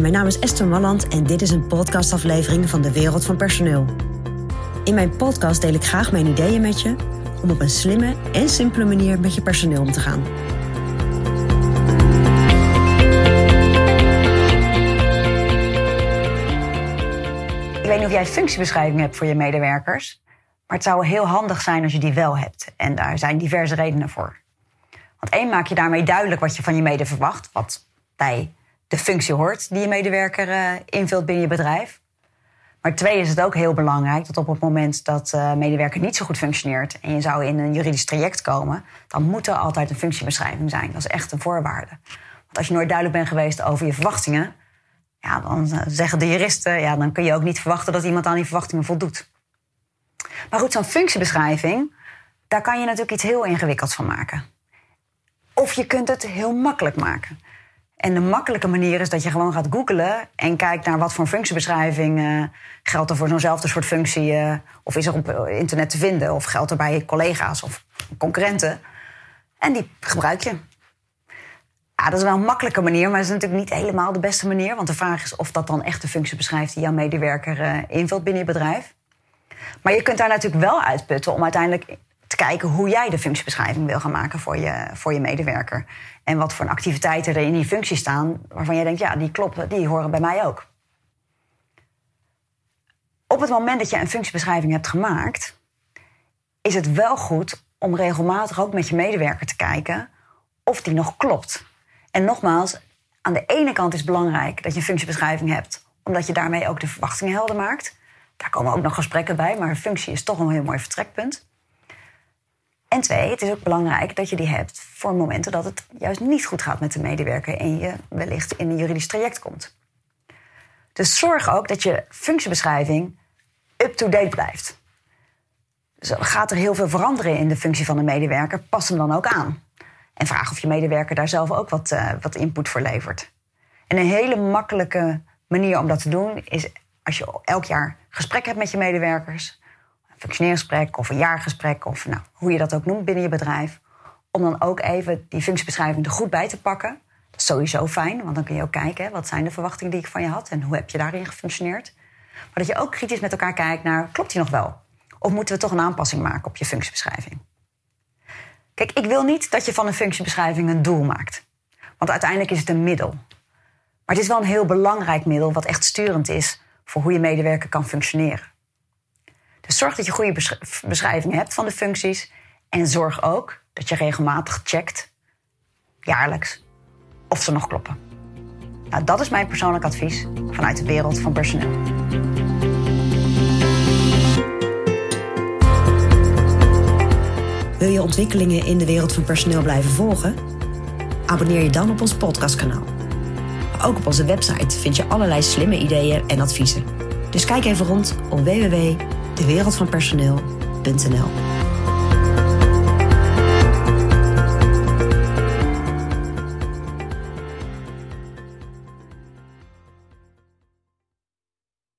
Mijn naam is Esther Malland en dit is een podcastaflevering van de Wereld van Personeel. In mijn podcast deel ik graag mijn ideeën met je om op een slimme en simpele manier met je personeel om te gaan. Ik weet niet of jij functiebeschrijving hebt voor je medewerkers, maar het zou heel handig zijn als je die wel hebt. En daar zijn diverse redenen voor. Want één, maak je daarmee duidelijk wat je van je mede verwacht, wat bij de functie hoort die je medewerker uh, invult binnen je bedrijf. Maar twee is het ook heel belangrijk dat op het moment dat uh, medewerker niet zo goed functioneert en je zou in een juridisch traject komen, dan moet er altijd een functiebeschrijving zijn. Dat is echt een voorwaarde. Want als je nooit duidelijk bent geweest over je verwachtingen, ja, dan uh, zeggen de juristen, ja, dan kun je ook niet verwachten dat iemand aan die verwachtingen voldoet. Maar goed, zo'n functiebeschrijving, daar kan je natuurlijk iets heel ingewikkelds van maken. Of je kunt het heel makkelijk maken. En de makkelijke manier is dat je gewoon gaat googlen en kijkt naar wat voor functiebeschrijving uh, geldt er voor zo'nzelfde soort functie, uh, of is er op internet te vinden, of geldt er bij collega's of concurrenten. En die gebruik je. Ja, dat is wel een makkelijke manier, maar dat is natuurlijk niet helemaal de beste manier. Want de vraag is of dat dan echt de functie beschrijft die jouw medewerker invult binnen je bedrijf. Maar je kunt daar natuurlijk wel uitputten om uiteindelijk te kijken hoe jij de functiebeschrijving wil gaan maken voor je, voor je medewerker. En wat voor activiteiten er in die functie staan waarvan jij denkt, ja, die kloppen, die horen bij mij ook. Op het moment dat je een functiebeschrijving hebt gemaakt, is het wel goed om regelmatig ook met je medewerker te kijken of die nog klopt. En nogmaals, aan de ene kant is het belangrijk dat je een functiebeschrijving hebt, omdat je daarmee ook de verwachtingen helder maakt. Daar komen ook nog gesprekken bij, maar een functie is toch een heel mooi vertrekpunt. En twee, het is ook belangrijk dat je die hebt voor momenten dat het juist niet goed gaat met de medewerker en je wellicht in een juridisch traject komt. Dus zorg ook dat je functiebeschrijving up-to-date blijft. Dus gaat er heel veel veranderen in de functie van de medewerker, pas hem dan ook aan. En vraag of je medewerker daar zelf ook wat, uh, wat input voor levert. En een hele makkelijke manier om dat te doen is als je elk jaar gesprek hebt met je medewerkers functioneringsgesprek of een jaargesprek of nou, hoe je dat ook noemt binnen je bedrijf. Om dan ook even die functiebeschrijving er goed bij te pakken. Dat is sowieso fijn, want dan kun je ook kijken wat zijn de verwachtingen die ik van je had en hoe heb je daarin gefunctioneerd. Maar dat je ook kritisch met elkaar kijkt naar klopt die nog wel? Of moeten we toch een aanpassing maken op je functiebeschrijving? Kijk, ik wil niet dat je van een functiebeschrijving een doel maakt. Want uiteindelijk is het een middel. Maar het is wel een heel belangrijk middel wat echt sturend is voor hoe je medewerker kan functioneren. Dus zorg dat je goede beschrijving hebt van de functies. En zorg ook dat je regelmatig checkt, jaarlijks, of ze nog kloppen. Nou, dat is mijn persoonlijk advies vanuit de wereld van personeel. Wil je ontwikkelingen in de wereld van personeel blijven volgen? Abonneer je dan op ons podcastkanaal. Ook op onze website vind je allerlei slimme ideeën en adviezen. Dus kijk even rond op www dewereldvanpersoneel.nl